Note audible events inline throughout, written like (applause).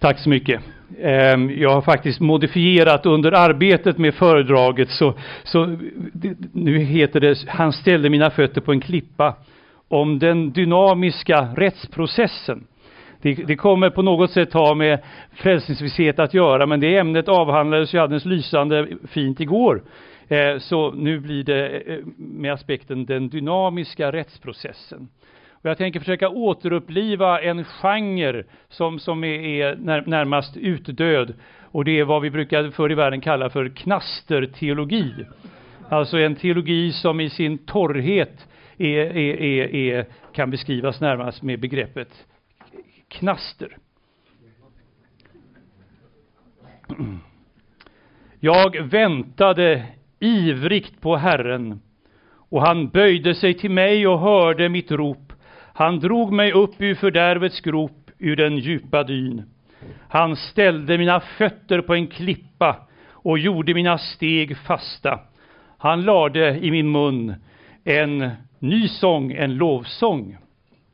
Tack så mycket. Ehm, jag har faktiskt modifierat under arbetet med föredraget så, så nu heter det Han ställde mina fötter på en klippa om den dynamiska rättsprocessen. Det, det kommer på något sätt ha med frälsningsvisshet att göra men det ämnet avhandlades ju alldeles lysande fint igår. Ehm, så nu blir det eh, med aspekten den dynamiska rättsprocessen. Och jag tänker försöka återuppliva en genre som, som är, är när, närmast utdöd. Och det är vad vi brukade förr i världen kalla för knasterteologi. Alltså en teologi som i sin torrhet är, är, är, är, kan beskrivas närmast med begreppet knaster. Jag väntade ivrigt på Herren och han böjde sig till mig och hörde mitt rop. Han drog mig upp ur fördärvets grop, ur den djupa dyn. Han ställde mina fötter på en klippa och gjorde mina steg fasta. Han lade i min mun en ny sång, en lovsång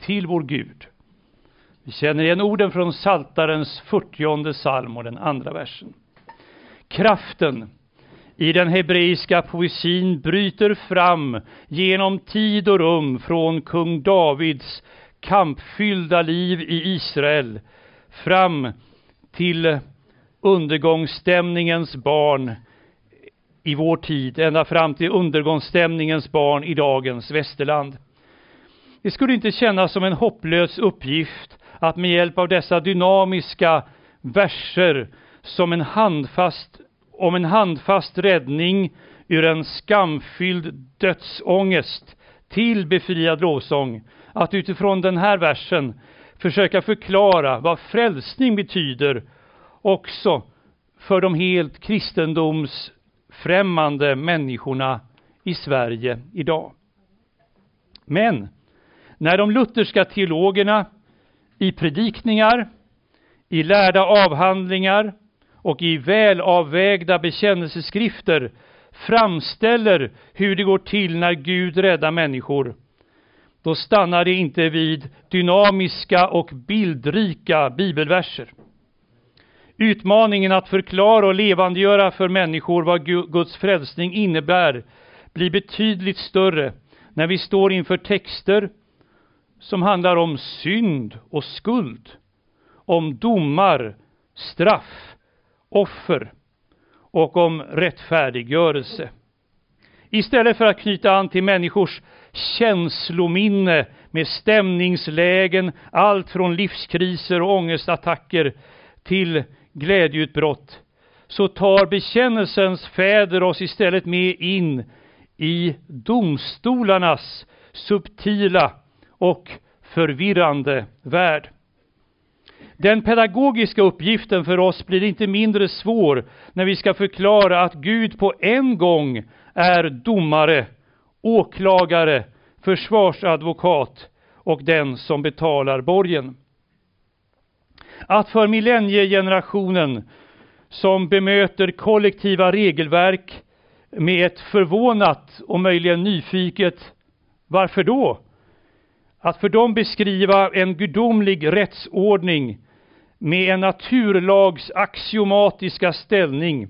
till vår Gud. Vi känner igen orden från Saltarens 40 psalm och den andra versen. Kraften i den hebreiska poesin bryter fram genom tid och rum från kung Davids kampfyllda liv i Israel fram till undergångsstämningens barn i vår tid, ända fram till undergångsstämningens barn i dagens västerland. Det skulle inte kännas som en hopplös uppgift att med hjälp av dessa dynamiska verser som en handfast om en handfast räddning ur en skamfylld dödsångest till befriad lovsång, att utifrån den här versen försöka förklara vad frälsning betyder också för de helt kristendomsfrämmande människorna i Sverige idag. Men när de lutherska teologerna i predikningar, i lärda avhandlingar och i välavvägda bekännelseskrifter framställer hur det går till när Gud räddar människor, då stannar det inte vid dynamiska och bildrika bibelverser. Utmaningen att förklara och levandegöra för människor vad Guds frälsning innebär blir betydligt större när vi står inför texter som handlar om synd och skuld, om domar, straff, offer och om rättfärdiggörelse. Istället för att knyta an till människors känslominne med stämningslägen, allt från livskriser och ångestattacker till glädjeutbrott, så tar bekännelsens fäder oss istället med in i domstolarnas subtila och förvirrande värld. Den pedagogiska uppgiften för oss blir inte mindre svår när vi ska förklara att Gud på en gång är domare, åklagare, försvarsadvokat och den som betalar borgen. Att för millenniegenerationen som bemöter kollektiva regelverk med ett förvånat och möjligen nyfiket varför då? Att för dem beskriva en gudomlig rättsordning med en naturlags axiomatiska ställning.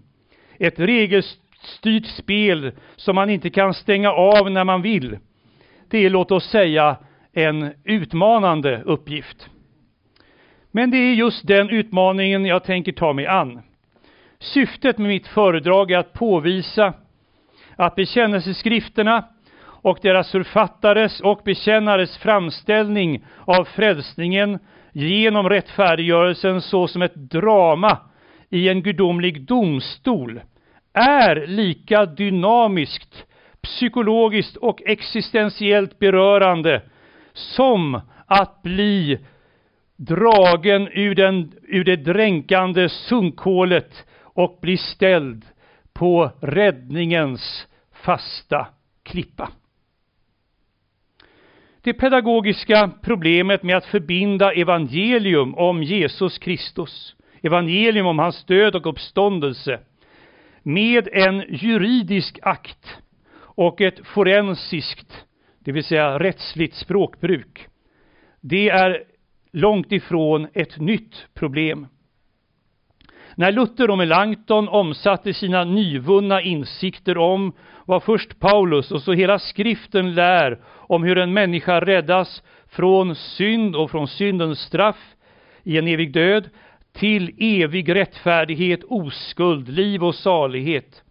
Ett regelstyrt spel som man inte kan stänga av när man vill. Det är, låt oss säga, en utmanande uppgift. Men det är just den utmaningen jag tänker ta mig an. Syftet med mitt föredrag är att påvisa att bekännelseskrifterna och deras författares och bekännares framställning av frälsningen genom rättfärdiggörelsen såsom ett drama i en gudomlig domstol är lika dynamiskt, psykologiskt och existentiellt berörande som att bli dragen ur, den, ur det dränkande sunkhålet och bli ställd på räddningens fasta klippa. Det pedagogiska problemet med att förbinda evangelium om Jesus Kristus, evangelium om hans död och uppståndelse, med en juridisk akt och ett forensiskt, det vill säga rättsligt språkbruk, det är långt ifrån ett nytt problem. När Luther och Melanchthon omsatte sina nyvunna insikter om vad först Paulus och så hela skriften lär om hur en människa räddas från synd och från syndens straff i en evig död till evig rättfärdighet, oskuld, liv och salighet.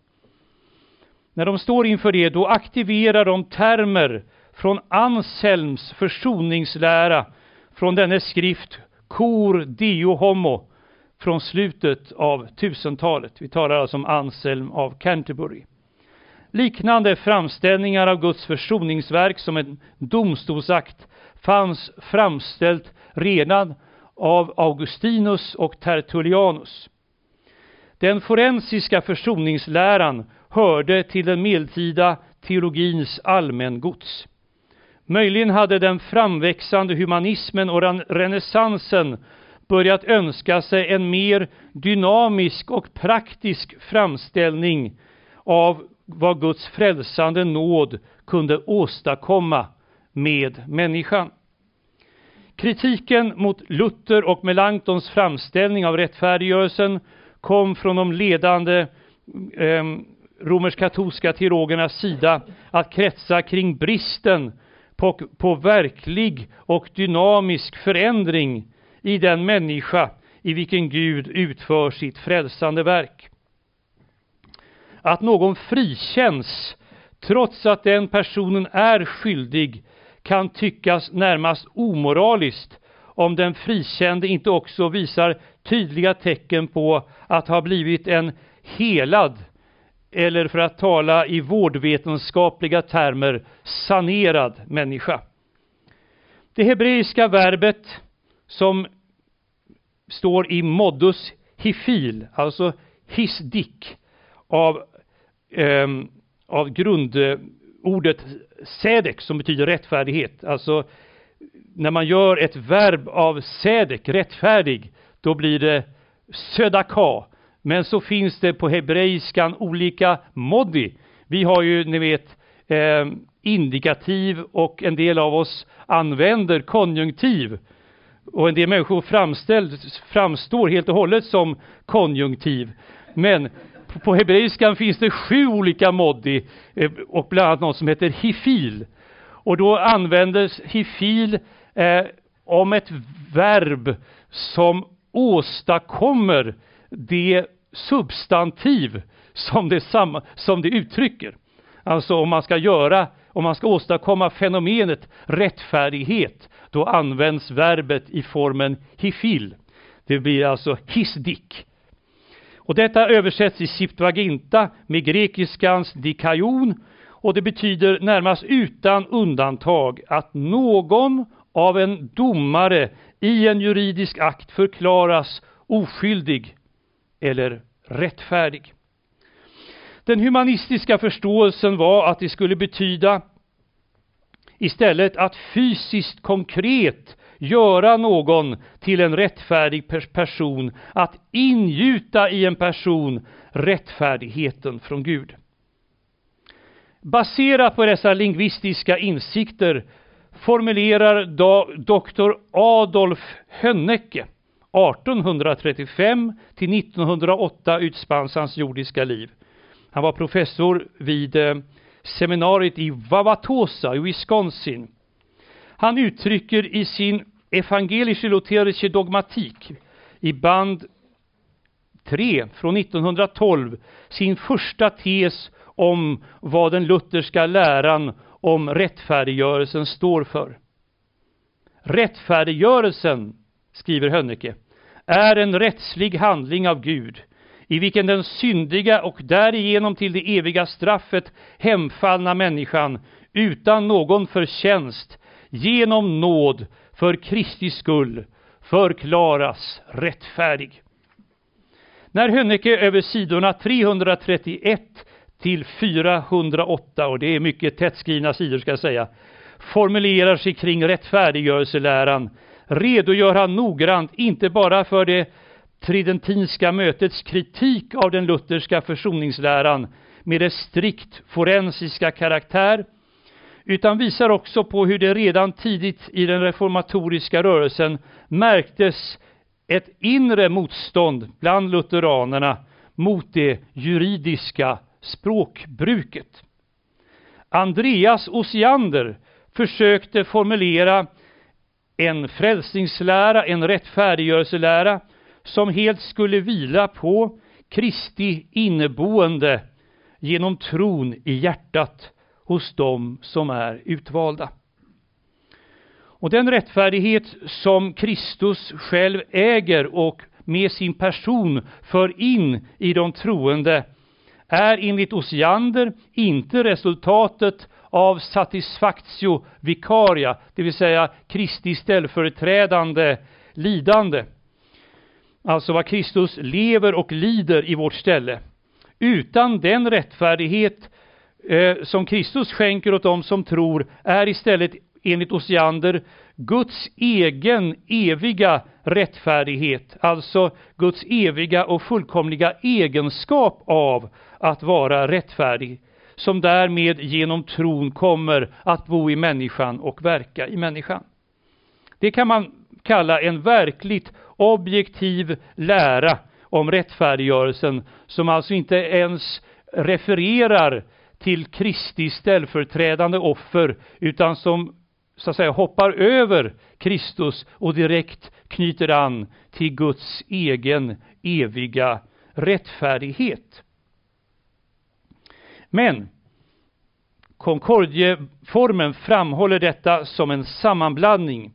När de står inför det, då aktiverar de termer från Anselms försoningslära från denne skrift Cor Deo Homo från slutet av 1000-talet. Vi talar alltså om Anselm av Canterbury. Liknande framställningar av Guds försoningsverk som en domstolsakt fanns framställt redan av Augustinus och Tertullianus. Den forensiska försoningsläran hörde till den medeltida teologins allmängods. Möjligen hade den framväxande humanismen och renässansen börjat önska sig en mer dynamisk och praktisk framställning av vad Guds frälsande nåd kunde åstadkomma med människan. Kritiken mot Luther och Melanchtons framställning av rättfärdiggörelsen kom från de ledande eh, romersk-katolska teologernas sida att kretsa kring bristen på, på verklig och dynamisk förändring i den människa i vilken Gud utför sitt frälsande verk. Att någon frikänns trots att den personen är skyldig kan tyckas närmast omoraliskt om den frikände inte också visar tydliga tecken på att ha blivit en helad eller för att tala i vårdvetenskapliga termer sanerad människa. Det hebreiska verbet som står i modus hifil, alltså hisdik, av, eh, av grundordet sedek som betyder rättfärdighet. Alltså när man gör ett verb av sedek, rättfärdig, då blir det södaka. Men så finns det på hebreiskan olika modi. Vi har ju, ni vet, eh, indikativ och en del av oss använder konjunktiv. Och en del människor framstår helt och hållet som konjunktiv. Men på hebreiskan finns det sju olika modi eh, och bland annat något som heter hifil. Och då användes hifil eh, om ett verb som åstadkommer det substantiv som det, samma, som det uttrycker. Alltså om man ska göra, om man ska åstadkomma fenomenet rättfärdighet, då används verbet i formen hifil. Det blir alltså hisdik. Och detta översätts i Septuaginta med grekiskans dikaion och det betyder närmast utan undantag att någon av en domare i en juridisk akt förklaras oskyldig eller rättfärdig. Den humanistiska förståelsen var att det skulle betyda istället att fysiskt konkret göra någon till en rättfärdig person, att ingjuta i en person rättfärdigheten från Gud. Baserat på dessa lingvistiska insikter formulerar doktor Adolf Hönnecke 1835 till 1908 utspanns hans jordiska liv. Han var professor vid eh, seminariet i Wauwatosa i Wisconsin. Han uttrycker i sin Evangelische Lutherische dogmatik i band 3 från 1912 sin första tes om vad den lutherska läran om rättfärdiggörelsen står för. Rättfärdiggörelsen, skriver Hönnecke, är en rättslig handling av Gud i vilken den syndiga och därigenom till det eviga straffet hemfallna människan utan någon förtjänst genom nåd för Kristi skull förklaras rättfärdig. När Hönnecke över sidorna 331 till 408, och det är mycket tättskrivna sidor ska jag säga, formulerar sig kring rättfärdiggörelseläran redogör han noggrant inte bara för det tridentinska mötets kritik av den lutherska försoningsläran med dess strikt forensiska karaktär utan visar också på hur det redan tidigt i den reformatoriska rörelsen märktes ett inre motstånd bland lutheranerna mot det juridiska språkbruket. Andreas Osiander försökte formulera en frälsningslära, en rättfärdiggörelselära som helt skulle vila på Kristi inneboende genom tron i hjärtat hos dem som är utvalda. Och den rättfärdighet som Kristus själv äger och med sin person för in i de troende är enligt Osiander inte resultatet av satisfactio vicaria, det vill säga Kristi ställföreträdande lidande. Alltså vad Kristus lever och lider i vårt ställe. Utan den rättfärdighet eh, som Kristus skänker åt dem som tror är istället enligt Osiander Guds egen eviga rättfärdighet, alltså Guds eviga och fullkomliga egenskap av att vara rättfärdig, som därmed genom tron kommer att bo i människan och verka i människan. Det kan man kalla en verkligt objektiv lära om rättfärdiggörelsen, som alltså inte ens refererar till Kristi ställföreträdande offer, utan som så att säga hoppar över Kristus och direkt knyter an till Guds egen eviga rättfärdighet. Men Concordieformen framhåller detta som en sammanblandning.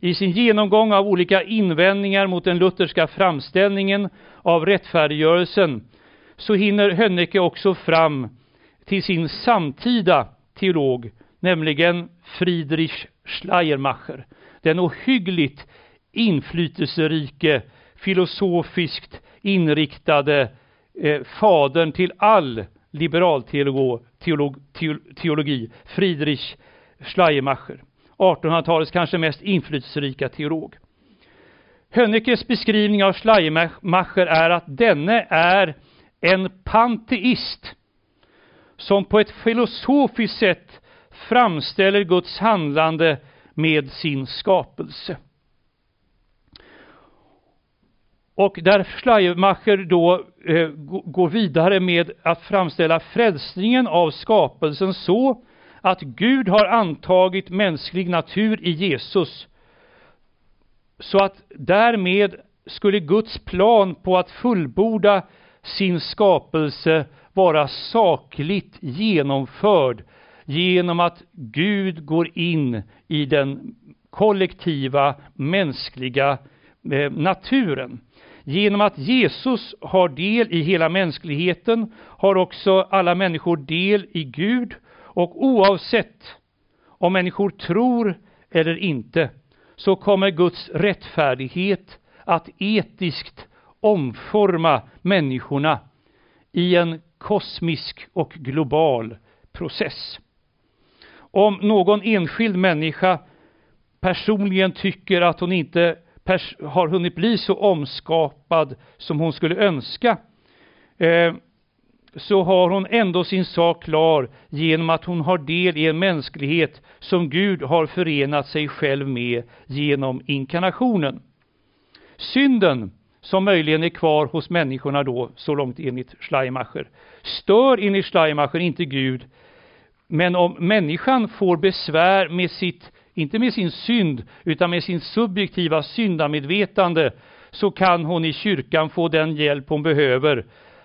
I sin genomgång av olika invändningar mot den lutherska framställningen av rättfärdiggörelsen så hinner Hönnecke också fram till sin samtida teolog, nämligen Friedrich Schleiermacher, den ohyggligt inflytelserike, filosofiskt inriktade eh, fadern till all liberalteologi, teolog, teologi, Friedrich Schleiermacher, 1800-talets kanske mest inflytelserika teolog. Hönnekes beskrivning av Schleiermacher är att denne är en panteist som på ett filosofiskt sätt framställer Guds handlande med sin skapelse. Och där Schleiermacher då eh, går vidare med att framställa frälsningen av skapelsen så att Gud har antagit mänsklig natur i Jesus. Så att därmed skulle Guds plan på att fullborda sin skapelse vara sakligt genomförd genom att Gud går in i den kollektiva mänskliga eh, naturen. Genom att Jesus har del i hela mänskligheten har också alla människor del i Gud och oavsett om människor tror eller inte så kommer Guds rättfärdighet att etiskt omforma människorna i en kosmisk och global process. Om någon enskild människa personligen tycker att hon inte har hunnit bli så omskapad som hon skulle önska, eh, så har hon ändå sin sak klar genom att hon har del i en mänsklighet som Gud har förenat sig själv med genom inkarnationen. Synden, som möjligen är kvar hos människorna då, så långt enligt Schleimacher. stör enligt Schleimacher inte Gud, men om människan får besvär med sitt, inte med sin synd, utan med sin subjektiva syndamedvetande, så kan hon i kyrkan få den hjälp hon behöver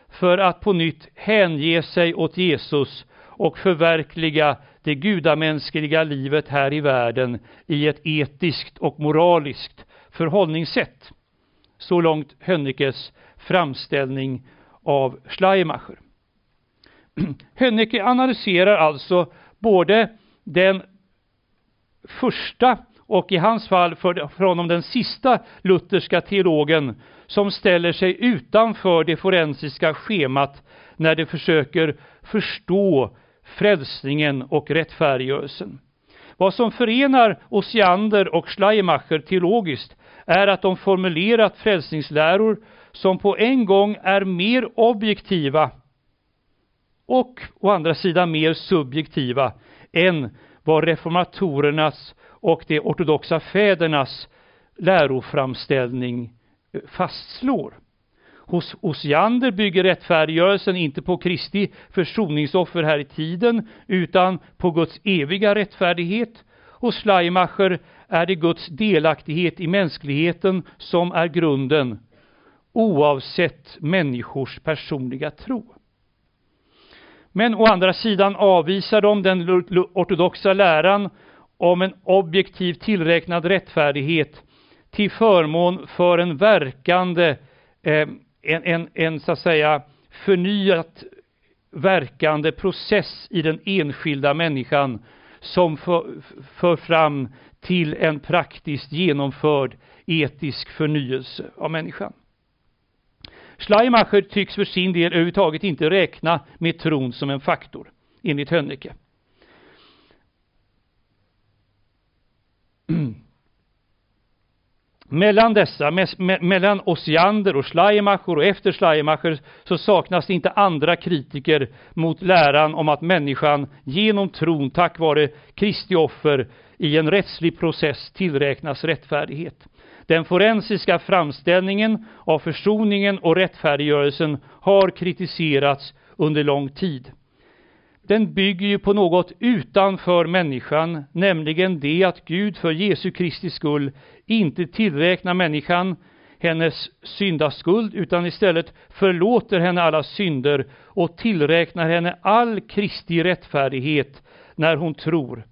för att på nytt hänge sig åt Jesus och förverkliga det gudamänskliga livet här i världen i ett etiskt och moraliskt förhållningssätt. Så långt Hönnekes framställning av Schleiermacher. (clears throat) Hönnecke analyserar alltså både den första och i hans fall för, för honom den sista lutherska teologen som ställer sig utanför det forensiska schemat när de försöker förstå frälsningen och rättfärdiggörelsen. Vad som förenar Osiander och Schleiermacher teologiskt är att de formulerat frälsningsläror som på en gång är mer objektiva och å andra sidan mer subjektiva än vad reformatorernas och de ortodoxa fädernas läroframställning eh, fastslår. Hos Osiander bygger rättfärdiggörelsen inte på Kristi försoningsoffer här i tiden, utan på Guds eviga rättfärdighet. Hos Schleimacher är det Guds delaktighet i mänskligheten som är grunden, oavsett människors personliga tro. Men å andra sidan avvisar de den ortodoxa läran om en objektiv tillräknad rättfärdighet till förmån för en verkande, eh, en, en, en så att säga förnyat verkande process i den enskilda människan som för, för fram till en praktiskt genomförd etisk förnyelse av människan. Schleimacher tycks för sin del överhuvudtaget inte räkna med tron som en faktor, enligt Hönnecke. (clears throat) mellan dessa, me, me, mellan Osiander och Schleimacher och efter Schleimacher så saknas det inte andra kritiker mot läran om att människan genom tron tack vare Kristi offer i en rättslig process tillräknas rättfärdighet. Den forensiska framställningen av försoningen och rättfärdiggörelsen har kritiserats under lång tid. Den bygger ju på något utanför människan, nämligen det att Gud för Jesu Kristi skull inte tillräknar människan hennes syndaskuld utan istället förlåter henne alla synder och tillräknar henne all Kristi rättfärdighet när hon tror.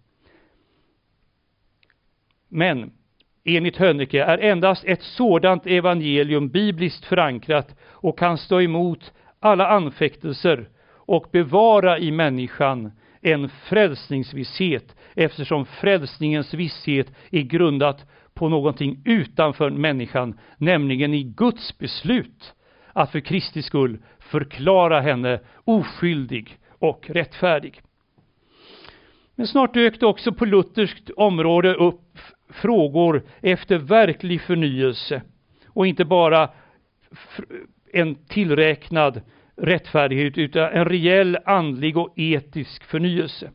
Men enligt Hönnecke är endast ett sådant evangelium bibliskt förankrat och kan stå emot alla anfäktelser och bevara i människan en frälsningsvisshet eftersom frälsningens visshet är grundat på någonting utanför människan, nämligen i Guds beslut att för Kristi skull förklara henne oskyldig och rättfärdig. Men snart dök det också på lutherskt område upp frågor efter verklig förnyelse och inte bara en tillräknad rättfärdighet utan en reell andlig och etisk förnyelse.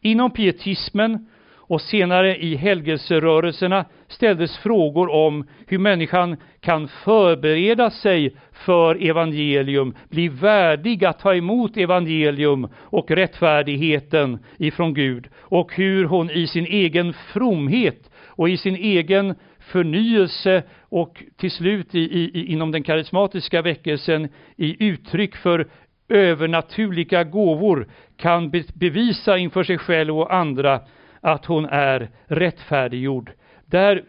Inom pietismen och senare i helgelserörelserna ställdes frågor om hur människan kan förbereda sig för evangelium, bli värdig att ta emot evangelium och rättfärdigheten ifrån Gud och hur hon i sin egen fromhet och i sin egen förnyelse och till slut i, i, inom den karismatiska väckelsen i uttryck för övernaturliga gåvor kan bevisa inför sig själv och andra att hon är rättfärdiggjord. Där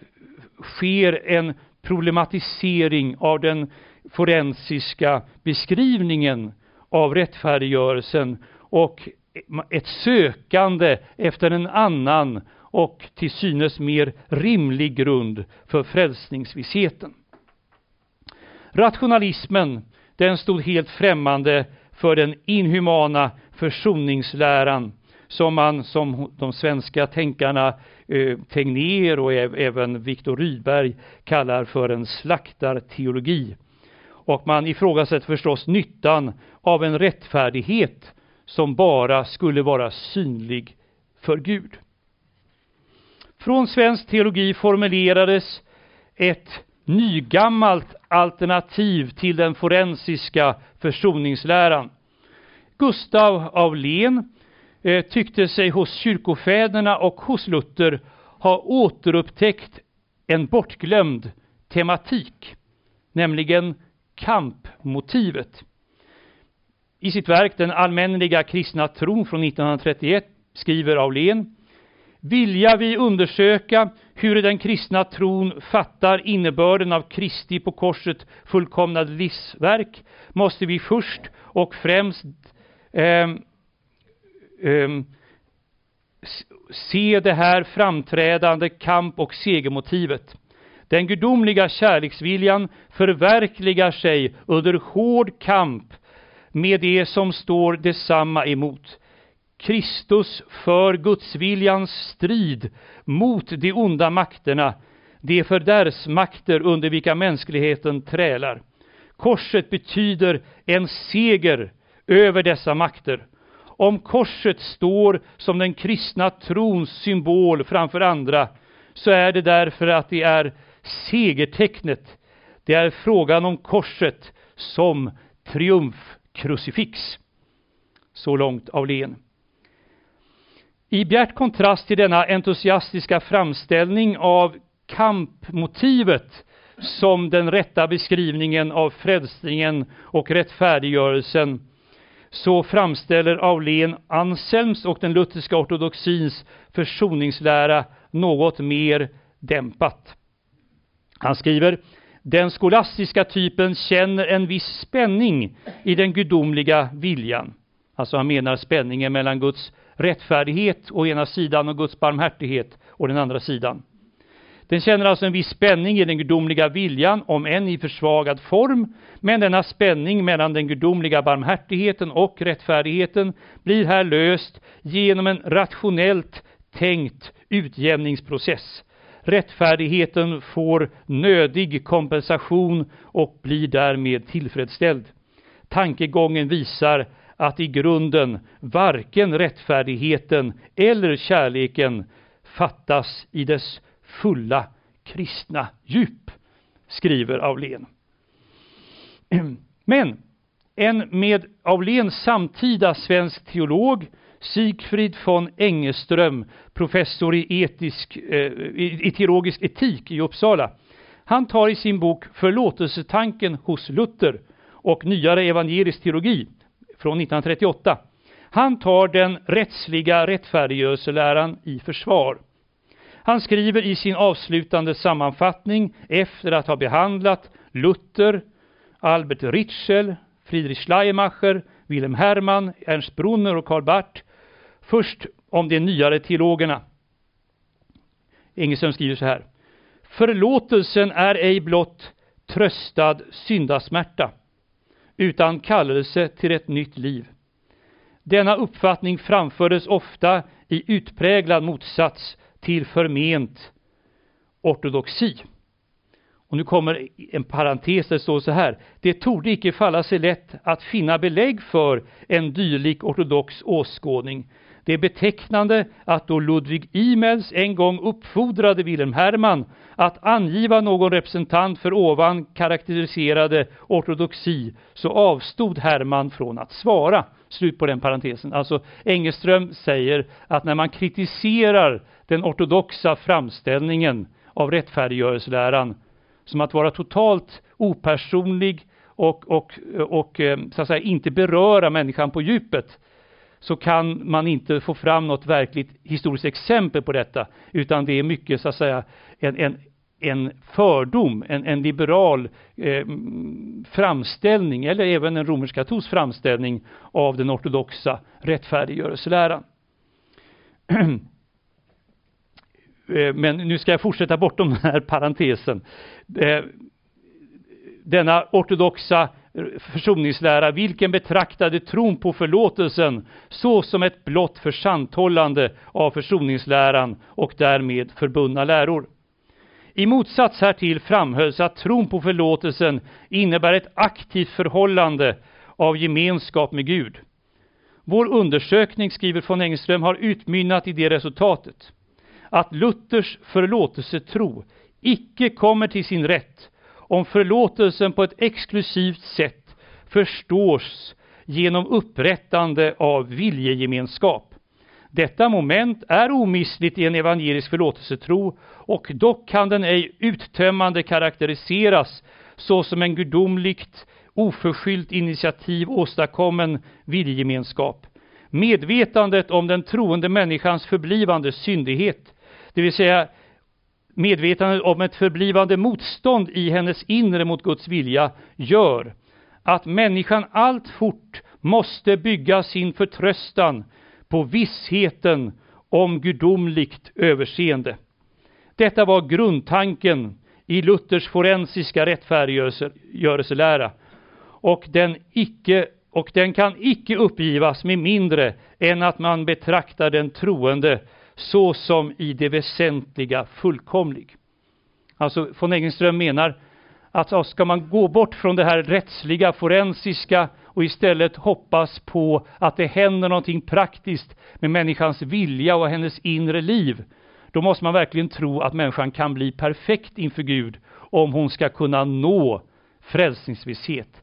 sker en problematisering av den forensiska beskrivningen av rättfärdiggörelsen och ett sökande efter en annan och till synes mer rimlig grund för frälsningsvissheten. Rationalismen, den stod helt främmande för den inhumana försoningsläran som man, som de svenska tänkarna eh, Tegnér och även Viktor Rydberg kallar för en slaktarteologi. Och man ifrågasätter förstås nyttan av en rättfärdighet som bara skulle vara synlig för Gud. Från svensk teologi formulerades ett nygammalt alternativ till den forensiska försoningsläran. Gustav av Len eh, tyckte sig hos kyrkofäderna och hos Luther ha återupptäckt en bortglömd tematik, nämligen kampmotivet. I sitt verk Den allmänliga kristna tron från 1931 skriver Aulén Vilja vi undersöka hur den kristna tron fattar innebörden av Kristi på korset fullkomnade livsverk måste vi först och främst eh, eh, se det här framträdande kamp och segermotivet. Den gudomliga kärleksviljan förverkligar sig under hård kamp med det som står detsamma emot. Kristus för Gudsviljans strid mot de onda makterna, de fördärvsmakter under vilka mänskligheten trälar. Korset betyder en seger över dessa makter. Om korset står som den kristna trons symbol framför andra, så är det därför att det är segertecknet, Det är frågan om korset som triumfkrucifix. Så långt Aulén. I bjärt kontrast till denna entusiastiska framställning av kampmotivet som den rätta beskrivningen av frälsningen och rättfärdiggörelsen så framställer Aulén Anselms och den lutherska ortodoxins försoningslära något mer dämpat. Han skriver den skolastiska typen känner en viss spänning i den gudomliga viljan. Alltså han menar spänningen mellan Guds rättfärdighet å ena sidan och Guds barmhärtighet å den andra sidan. Den känner alltså en viss spänning i den gudomliga viljan, om än i försvagad form, men denna spänning mellan den gudomliga barmhärtigheten och rättfärdigheten blir här löst genom en rationellt tänkt utjämningsprocess. Rättfärdigheten får nödig kompensation och blir därmed tillfredsställd. Tankegången visar att i grunden varken rättfärdigheten eller kärleken fattas i dess fulla kristna djup, skriver Aulén. Men en med Aulén samtida svensk teolog, Sigfrid von Engeström, professor i, etisk, eh, i teologisk etik i Uppsala, han tar i sin bok Förlåtelsetanken hos Luther och nyare evangelisk teologi från 1938. Han tar den rättsliga rättfärdiggörelseläran i försvar. Han skriver i sin avslutande sammanfattning efter att ha behandlat Luther, Albert Ritschel, Friedrich Schleiermacher, Wilhelm Hermann, Ernst Brunner och Karl Barth. Först om de nyare teologerna. Engelström skriver så här. Förlåtelsen är ej blott tröstad syndasmärta, utan kallelse till ett nytt liv. Denna uppfattning framfördes ofta i utpräglad motsats till förment ortodoxi. Och nu kommer en parentes där det står så här. Det torde icke falla sig lätt att finna belägg för en dylik ortodox åskådning. Det är betecknande att då Ludwig Imels en gång uppfordrade Wilhelm Hermann att angiva någon representant för ovan karaktäriserade ortodoxi så avstod Hermann från att svara. Slut på den parentesen. Alltså Engelström säger att när man kritiserar den ortodoxa framställningen av rättfärdiggörelseläran som att vara totalt opersonlig och, och, och eh, så att säga, inte beröra människan på djupet så kan man inte få fram något verkligt historiskt exempel på detta utan det är mycket så att säga en, en, en fördom, en, en liberal eh, framställning eller även en romersk-katolsk framställning av den ortodoxa rättfärdiggörelseläran. (clears throat) Eh, men nu ska jag fortsätta bortom den här parentesen. Eh, denna ortodoxa försoningslära, vilken betraktade tron på förlåtelsen så som ett blott försanthållande av försoningsläran och därmed förbundna läror. I motsats härtill framhölls att tron på förlåtelsen innebär ett aktivt förhållande av gemenskap med Gud. Vår undersökning, skriver von Engström, har utmynnat i det resultatet att Luthers förlåtelsetro icke kommer till sin rätt om förlåtelsen på ett exklusivt sätt förstås genom upprättande av viljegemenskap. Detta moment är omistligt i en evangelisk förlåtelsetro och dock kan den ej uttömmande karaktäriseras såsom en gudomligt oförskyllt initiativ åstadkommen viljegemenskap. Medvetandet om den troende människans förblivande syndighet, det vill säga medvetandet om ett förblivande motstånd i hennes inre mot Guds vilja gör att människan alltfort måste bygga sin förtröstan på vissheten om gudomligt överseende. Detta var grundtanken i Luthers forensiska rättfärdiggörelselära och den, icke, och den kan icke uppgivas med mindre än att man betraktar den troende så som i det väsentliga fullkomlig. Alltså von Engenström menar att ska man gå bort från det här rättsliga, forensiska och istället hoppas på att det händer någonting praktiskt med människans vilja och hennes inre liv, då måste man verkligen tro att människan kan bli perfekt inför Gud om hon ska kunna nå frälsningsvisshet.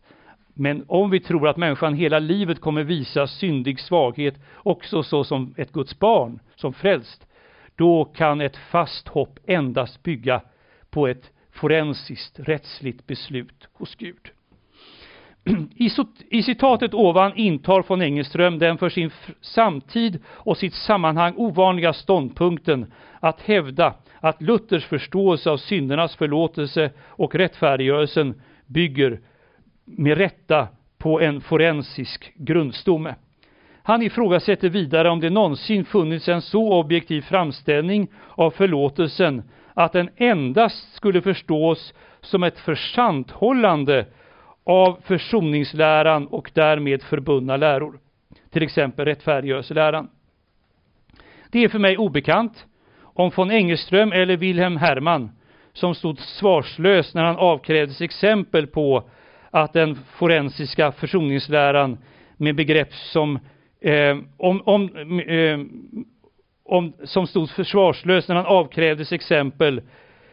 Men om vi tror att människan hela livet kommer visa syndig svaghet också så som ett Guds barn, som frälst, då kan ett fast hopp endast bygga på ett forensiskt rättsligt beslut hos Gud. I, citatet ovan intar von Engelström den för sin samtid och sitt sammanhang ovanliga ståndpunkten att hävda att Luthers förståelse av syndernas förlåtelse och rättfärdiggörelsen bygger med rätta på en forensisk grundstomme. Han ifrågasätter vidare om det någonsin funnits en så objektiv framställning av förlåtelsen att den endast skulle förstås som ett försanthållande av försoningsläran och därmed förbundna läror, till exempel rättfärdiggörelseläran. Det är för mig obekant om von Engelström eller Wilhelm Hermann som stod svarslös när han avkrävdes exempel på att den forensiska försoningsläran med begrepp som eh, om, om, eh, om, som stod försvarslös när han avkrävdes exempel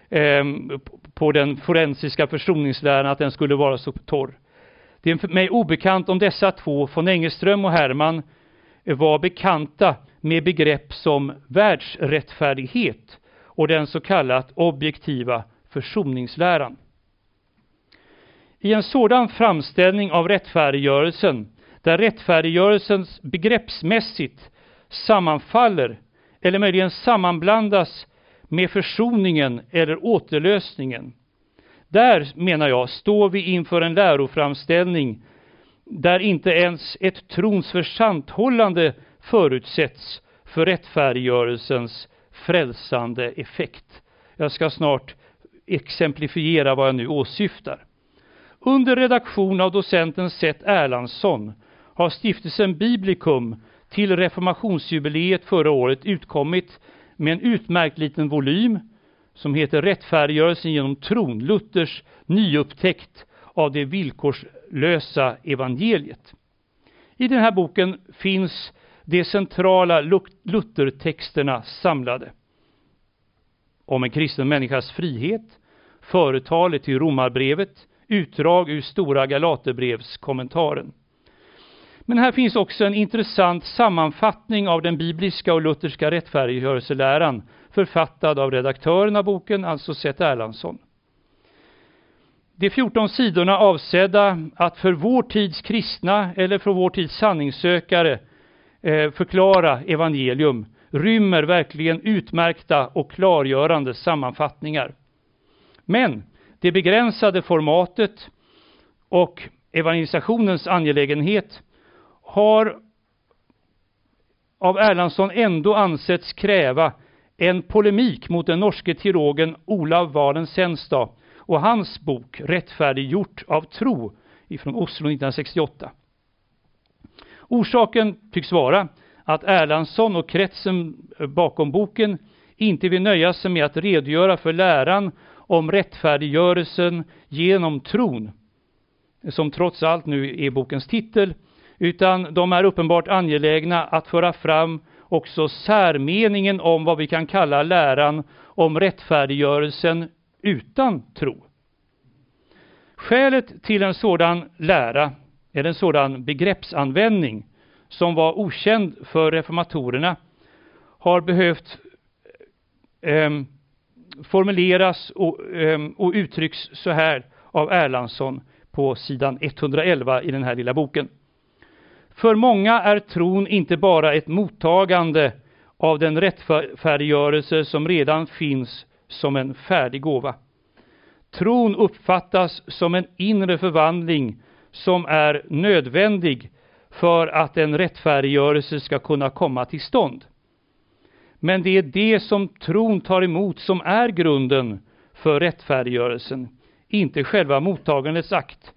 eh, på den forensiska försoningsläran att den skulle vara så torr. Det är för mig obekant om dessa två, von Engelström och Hermann, var bekanta med begrepp som världsrättfärdighet och den så kallat objektiva försoningsläran. I en sådan framställning av rättfärdiggörelsen, där rättfärdiggörelsen begreppsmässigt sammanfaller eller möjligen sammanblandas med försoningen eller återlösningen. Där, menar jag, står vi inför en läroframställning där inte ens ett trons försanthållande förutsätts för rättfärdiggörelsens frälsande effekt. Jag ska snart exemplifiera vad jag nu åsyftar. Under redaktion av docenten Seth Erlandsson har stiftelsen Biblicum till reformationsjubileet förra året utkommit med en utmärkt liten volym som heter Rättfärdiggörelsen genom tron, Luthers nyupptäckt av det villkorslösa evangeliet. I den här boken finns de centrala Luthertexterna samlade. Om en kristen människas frihet, företalet till romarbrevet, utdrag ur Stora Galaterbrevskommentaren. Men här finns också en intressant sammanfattning av den bibliska och lutherska rättfärdiggörelseläran författad av redaktören av boken, alltså Seth Erlandsson. De 14 sidorna avsedda att för vår tids kristna eller för vår tids sanningssökare eh, förklara evangelium rymmer verkligen utmärkta och klargörande sammanfattningar. Men det begränsade formatet och evangelisationens angelägenhet har av Erlandsson ändå ansetts kräva en polemik mot den norske teologen Olav Valen Senstad och hans bok Rättfärdiggjort av tro ifrån Oslo 1968. Orsaken tycks vara att Erlandsson och kretsen bakom boken inte vill nöja sig med att redogöra för läran om rättfärdiggörelsen genom tron, som trots allt nu är bokens titel, utan de är uppenbart angelägna att föra fram också särmeningen om vad vi kan kalla läran om rättfärdiggörelsen utan tro. Skälet till en sådan lära, eller en sådan begreppsanvändning, som var okänd för reformatorerna, har behövt eh, formuleras och, eh, och uttrycks så här av Erlandsson på sidan 111 i den här lilla boken. För många är tron inte bara ett mottagande av den rättfärdiggörelse som redan finns som en färdig gåva. Tron uppfattas som en inre förvandling som är nödvändig för att en rättfärdiggörelse ska kunna komma till stånd. Men det är det som tron tar emot som är grunden för rättfärdiggörelsen, inte själva mottagandets akt.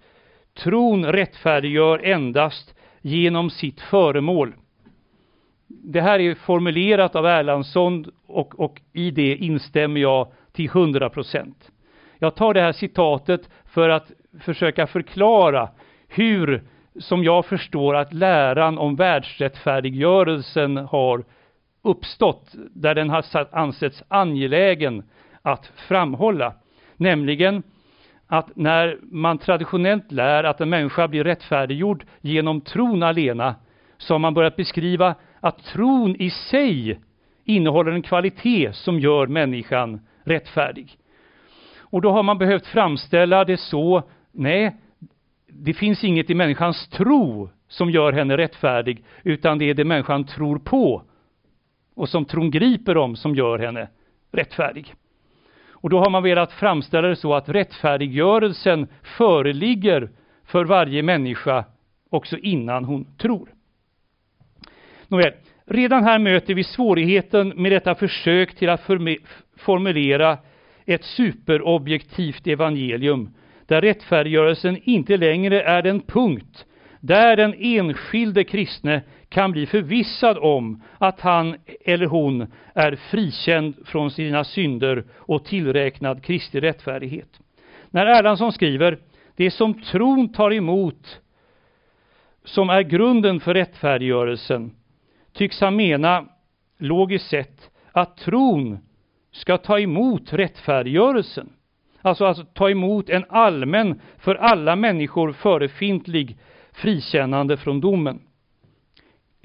Tron rättfärdiggör endast genom sitt föremål. Det här är formulerat av Erlandsson och, och i det instämmer jag till 100 procent. Jag tar det här citatet för att försöka förklara hur, som jag förstår, att läran om världsrättfärdiggörelsen har uppstått, där den har ansetts angelägen att framhålla. Nämligen att när man traditionellt lär att en människa blir rättfärdiggjord genom tron alena, så har man börjat beskriva att tron i sig innehåller en kvalitet som gör människan rättfärdig. Och då har man behövt framställa det så, nej, det finns inget i människans tro som gör henne rättfärdig, utan det är det människan tror på och som tron griper om som gör henne rättfärdig. Och då har man velat framställa det så att rättfärdiggörelsen föreligger för varje människa också innan hon tror. Nåväl, redan här möter vi svårigheten med detta försök till att formulera ett superobjektivt evangelium där rättfärdiggörelsen inte längre är den punkt där den enskilde kristne kan bli förvissad om att han eller hon är frikänd från sina synder och tillräknad Kristi rättfärdighet. När Erlandsson skriver det som tron tar emot som är grunden för rättfärdiggörelsen tycks han mena, logiskt sett, att tron ska ta emot rättfärdiggörelsen. Alltså, alltså ta emot en allmän, för alla människor förefintlig frikännande från domen.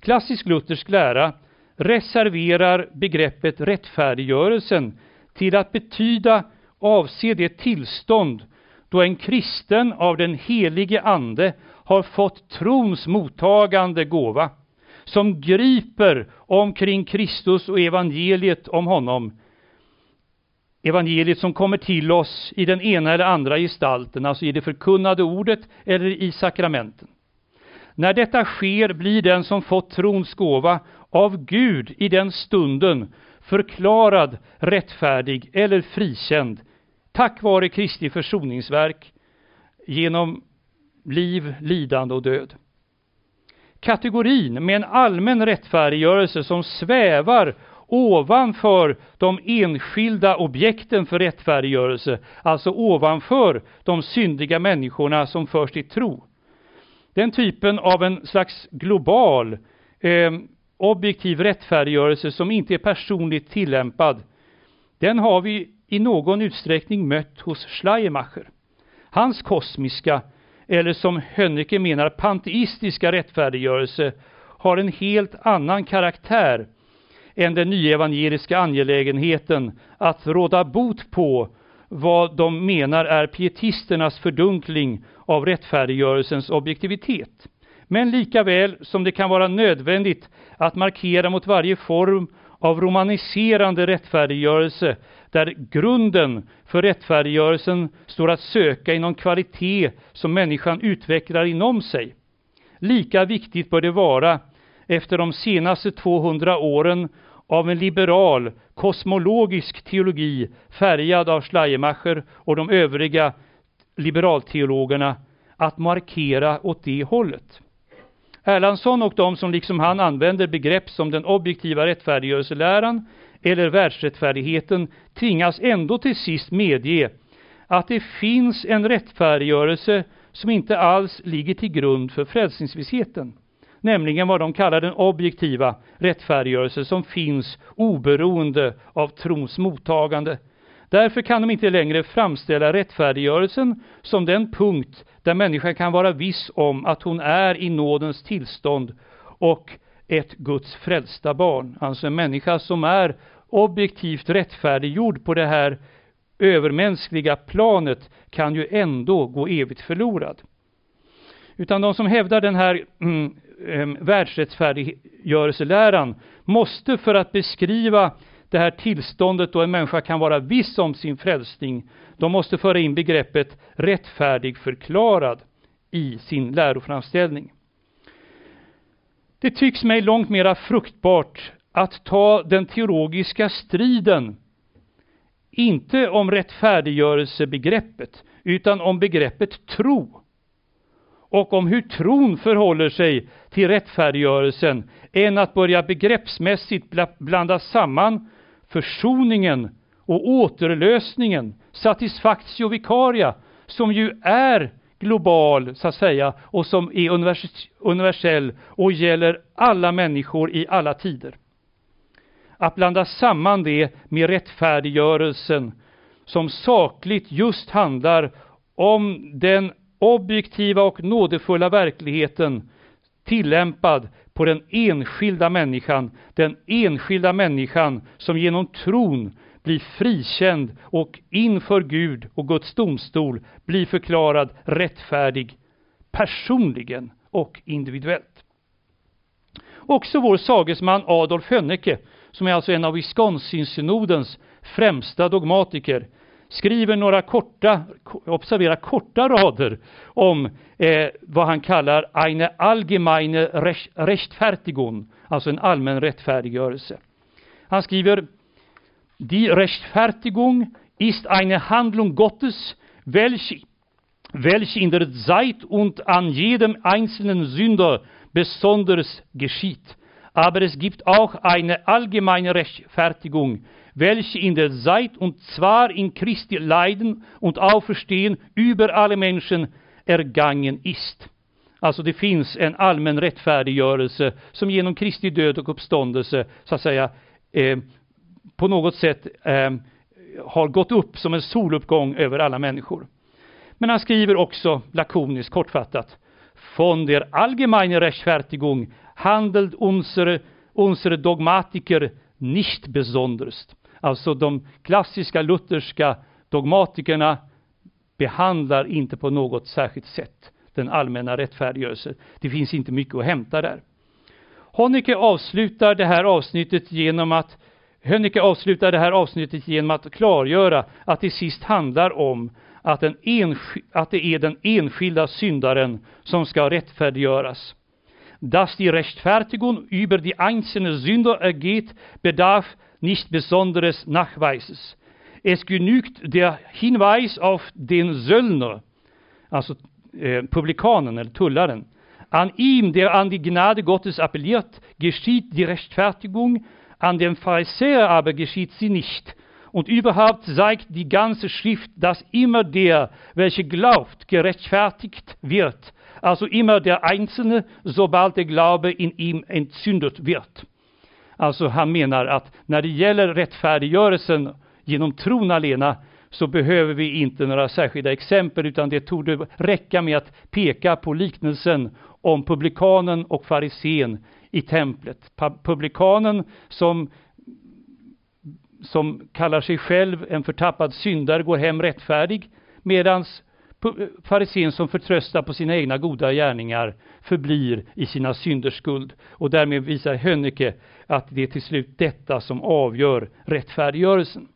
Klassisk luthersk lära reserverar begreppet rättfärdiggörelsen till att betyda, avse det tillstånd då en kristen av den helige ande har fått trons mottagande gåva, som griper omkring Kristus och evangeliet om honom. Evangeliet som kommer till oss i den ena eller andra gestalten, alltså i det förkunnade ordet eller i sakramenten. När detta sker blir den som fått trons gåva av Gud i den stunden förklarad rättfärdig eller frikänd tack vare Kristi försoningsverk genom liv, lidande och död. Kategorin med en allmän rättfärdiggörelse som svävar ovanför de enskilda objekten för rättfärdiggörelse, alltså ovanför de syndiga människorna som förs till tro den typen av en slags global eh, objektiv rättfärdiggörelse som inte är personligt tillämpad, den har vi i någon utsträckning mött hos Schleiermacher. Hans kosmiska, eller som Hönnecke menar panteistiska rättfärdiggörelse har en helt annan karaktär än den nyevangeliska angelägenheten att råda bot på vad de menar är pietisternas fördunkling av rättfärdiggörelsens objektivitet. Men lika väl som det kan vara nödvändigt att markera mot varje form av romaniserande rättfärdiggörelse där grunden för rättfärdiggörelsen står att söka i någon kvalitet som människan utvecklar inom sig. Lika viktigt bör det vara efter de senaste 200 åren av en liberal kosmologisk teologi färgad av Schleiermacher och de övriga liberalteologerna att markera åt det hållet. Erlandsson och de som liksom han använder begrepp som den objektiva rättfärdiggörelseläran eller världsrättfärdigheten tvingas ändå till sist medge att det finns en rättfärdiggörelse som inte alls ligger till grund för frälsningsvissheten nämligen vad de kallar den objektiva rättfärdiggörelse som finns oberoende av trons mottagande. Därför kan de inte längre framställa rättfärdiggörelsen som den punkt där människan kan vara viss om att hon är i nådens tillstånd och ett Guds frälsta barn. Alltså en människa som är objektivt rättfärdiggjord på det här övermänskliga planet kan ju ändå gå evigt förlorad. Utan de som hävdar den här mm, världsrättfärdiggörelseläran måste för att beskriva det här tillståndet då en människa kan vara viss om sin frälsning, de måste föra in begreppet rättfärdig förklarad i sin läroframställning. Det tycks mig långt mera fruktbart att ta den teologiska striden, inte om rättfärdiggörelsebegreppet, utan om begreppet tro och om hur tron förhåller sig till rättfärdiggörelsen än att börja begreppsmässigt blanda samman försoningen och återlösningen, satisfactio vicaria, som ju är global så att säga och som är universell och gäller alla människor i alla tider. att blanda samman det med rättfärdiggörelsen som sakligt just handlar om den objektiva och nådefulla verkligheten tillämpad på den enskilda människan, den enskilda människan som genom tron blir frikänd och inför Gud och Guds domstol blir förklarad rättfärdig personligen och individuellt. Också vår sagesman Adolf Hönnecke, som är alltså en av Wisconsin-synodens främsta dogmatiker, skriver några korta, observera korta rader om eh, vad han kallar eine allgemeine Rechtfertigung, alltså en allmän rättfärdiggörelse. Han skriver Die Rechtfertigung ist eine Handlung Gottes, welche, welche in der Zeit und an jedem einzelnen Sünder besonders geschieht. Aber es gibt auch eine allgemeine Rechtfertigung, welche in der Zeit und zwar in Christi Leiden und Auferstehen über alle Menschen ergangen ist. Alltså det finns en allmän rättfärdiggörelse som genom Kristi död och uppståndelse så att säga eh, på något sätt eh, har gått upp som en soluppgång över alla människor. Men han skriver också lakoniskt kortfattat Von der allgemeinen Rechtfertigung handelt unsere, unsere Dogmatiker nicht besonders. Alltså de klassiska lutherska dogmatikerna behandlar inte på något särskilt sätt den allmänna rättfärdiggörelsen. Det finns inte mycket att hämta där. Honecker avslutar det här avsnittet genom att Hönicke avslutar det här avsnittet genom att klargöra att det sist handlar om att, att det är den enskilda syndaren som ska rättfärdiggöras. Dass die Rechtfertigung über die einzelne Sünder ergeht, bedarf nicht besonderes Nachweises. Es genügt der Hinweis auf den Söllner, also äh, Publikanen eller tullaren. An ihm, der an die Gnade Gottes appelliert, geschieht die Rechtfertigung, an dem Pharisäer aber geschieht sie nicht. Und überhaupt zeigt die ganze Schrift, dass immer der, welcher glaubt, gerechtfertigt wird. Also immer der Einzelne, sobald der Glaube in ihm entzündet wird. Alltså han menar att när det gäller rättfärdiggörelsen genom tron alena så behöver vi inte några särskilda exempel utan det torde räcka med att peka på liknelsen om publikanen och farisén i templet. Publikanen som som kallar sig själv en förtappad syndare går hem rättfärdig, medan farisén som förtröstar på sina egna goda gärningar förblir i sina synders skuld. Och därmed visar Hönneke att det är till slut detta som avgör rättfärdiggörelsen.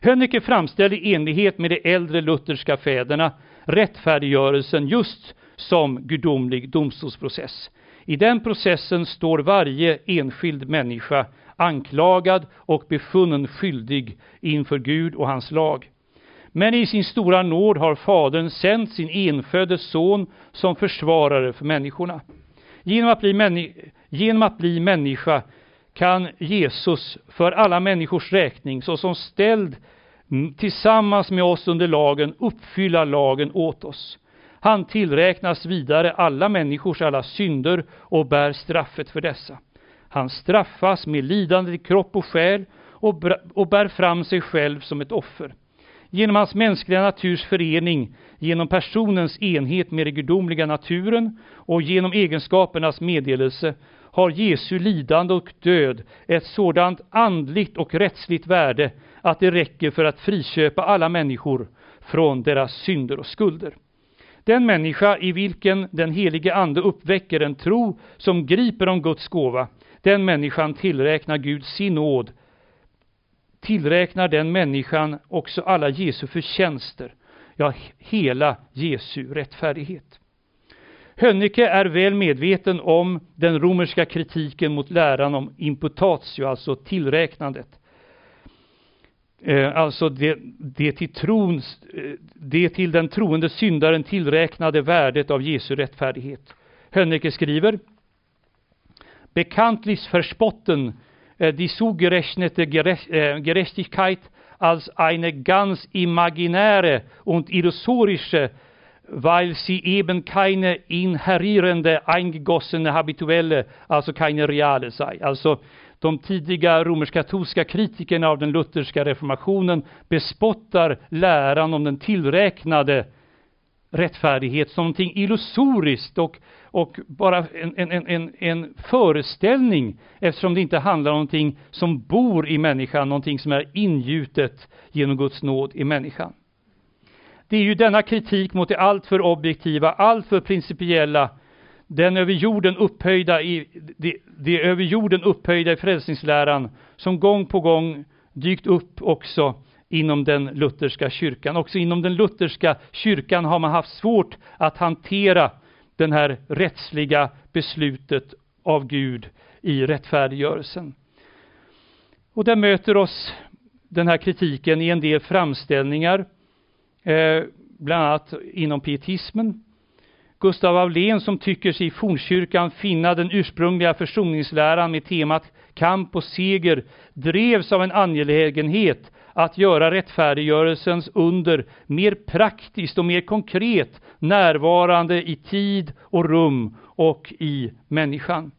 Hönneke framställer i enlighet med de äldre lutherska fäderna rättfärdiggörelsen just som gudomlig domstolsprocess. I den processen står varje enskild människa anklagad och befunnen skyldig inför Gud och hans lag. Men i sin stora nåd har Fadern sänt sin enfödde son som försvarare för människorna. Genom att, bli genom att bli människa kan Jesus för alla människors räkning, såsom ställd tillsammans med oss under lagen, uppfylla lagen åt oss. Han tillräknas vidare alla människors alla synder och bär straffet för dessa. Han straffas med lidande i kropp och själ och, och bär fram sig själv som ett offer. Genom hans mänskliga naturs förening, genom personens enhet med den gudomliga naturen och genom egenskapernas meddelelse har Jesu lidande och död ett sådant andligt och rättsligt värde att det räcker för att friköpa alla människor från deras synder och skulder. Den människa i vilken den helige Ande uppväcker en tro som griper om Guds gåva den människan tillräknar Gud sin nåd, tillräknar den människan också alla Jesu förtjänster, ja, hela Jesu rättfärdighet. Hönnecke är väl medveten om den romerska kritiken mot läran om imputatio, alltså tillräknandet. Eh, alltså det, det, till tron, eh, det till den troende syndaren tillräknade värdet av Jesu rättfärdighet. Hönnecke skriver bekanntlich verspotten die zugerechnete äh, Gerechtigkeit als eine ganz imaginäre und illusorische, weil sie eben keine inherierende, eingegossene, habituelle, alltså keine reale sei. Alltså, de tidiga romersk-katolska kritikerna av den lutherska reformationen bespottar läran om den tillräknade rättfärdighet som någonting illusoriskt och, och bara en, en, en, en föreställning eftersom det inte handlar om någonting som bor i människan, någonting som är ingjutet genom Guds nåd i människan. Det är ju denna kritik mot det alltför objektiva, alltför principiella, den över jorden upphöjda i, det, det över jorden upphöjda i frälsningsläran som gång på gång dykt upp också inom den lutherska kyrkan. Också inom den lutherska kyrkan har man haft svårt att hantera den här rättsliga beslutet av Gud i rättfärdiggörelsen. Och där möter oss den här kritiken i en del framställningar, eh, bland annat inom pietismen. Gustav Aulén som tycker sig i fornkyrkan finna den ursprungliga försoningsläran med temat kamp och seger drevs av en angelägenhet att göra rättfärdiggörelsens under mer praktiskt och mer konkret närvarande i tid och rum och i människan.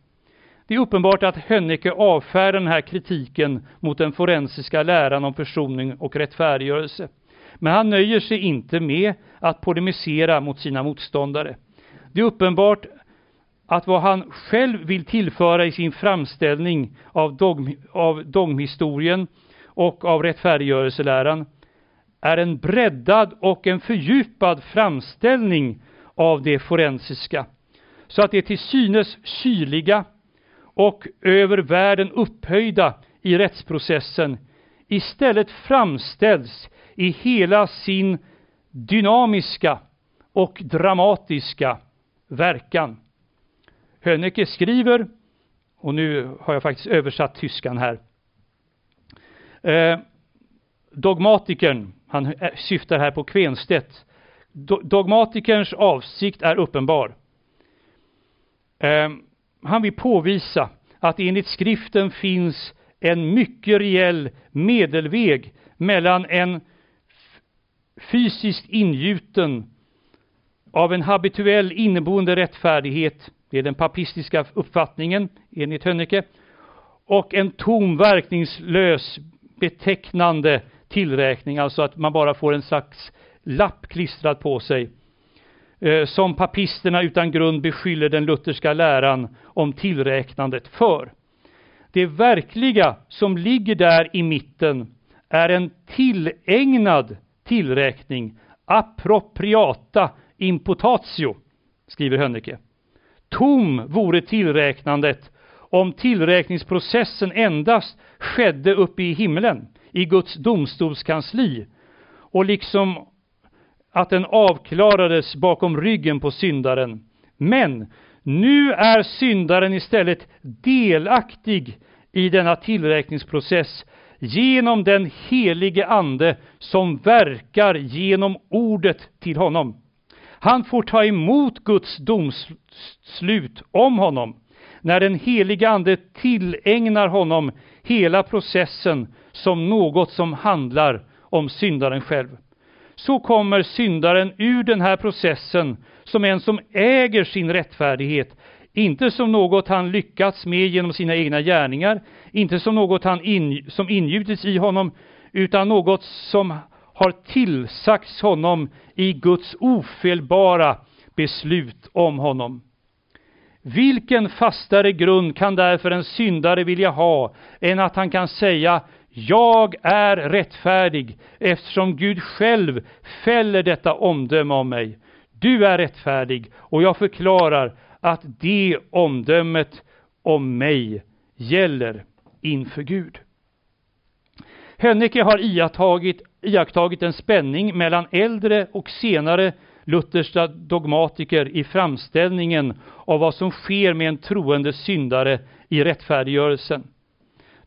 Det är uppenbart att Hönnecke avfärdar den här kritiken mot den forensiska läran om försoning och rättfärdiggörelse. Men han nöjer sig inte med att polemisera mot sina motståndare. Det är uppenbart att vad han själv vill tillföra i sin framställning av, dogm, av dogmhistorien och av rättfärdiggörelseläran är en breddad och en fördjupad framställning av det forensiska. Så att det till synes kyliga och över världen upphöjda i rättsprocessen istället framställs i hela sin dynamiska och dramatiska verkan. Hönnecke skriver, och nu har jag faktiskt översatt tyskan här, Eh, dogmatikern, han syftar här på Kvenstedt, dogmatikerns avsikt är uppenbar. Eh, han vill påvisa att enligt skriften finns en mycket reell medelväg mellan en fysiskt ingjuten av en habituell inneboende rättfärdighet, det är den papistiska uppfattningen enligt Hönnecke, och en tom verkningslös betecknande tillräkning, alltså att man bara får en slags lapp klistrad på sig, eh, som papisterna utan grund beskyller den lutherska läran om tillräknandet för. Det verkliga som ligger där i mitten är en tillägnad tillräkning, appropriata impotatio, skriver Hönnecke. Tom vore tillräknandet om tillräkningsprocessen endast skedde uppe i himlen, i Guds domstolskansli, och liksom att den avklarades bakom ryggen på syndaren. Men nu är syndaren istället delaktig i denna tillräkningsprocess genom den helige Ande som verkar genom ordet till honom. Han får ta emot Guds domslut om honom när den heliga Ande tillägnar honom hela processen som något som handlar om syndaren själv. Så kommer syndaren ur den här processen som en som äger sin rättfärdighet, inte som något han lyckats med genom sina egna gärningar, inte som något han in, som ingjutits i honom, utan något som har tillsagts honom i Guds ofelbara beslut om honom. Vilken fastare grund kan därför en syndare vilja ha än att han kan säga jag är rättfärdig eftersom Gud själv fäller detta omdöme om mig. Du är rättfärdig och jag förklarar att det omdömet om mig gäller inför Gud. Hönnecke har iakttagit, iakttagit en spänning mellan äldre och senare lutherska dogmatiker i framställningen av vad som sker med en troende syndare i rättfärdiggörelsen.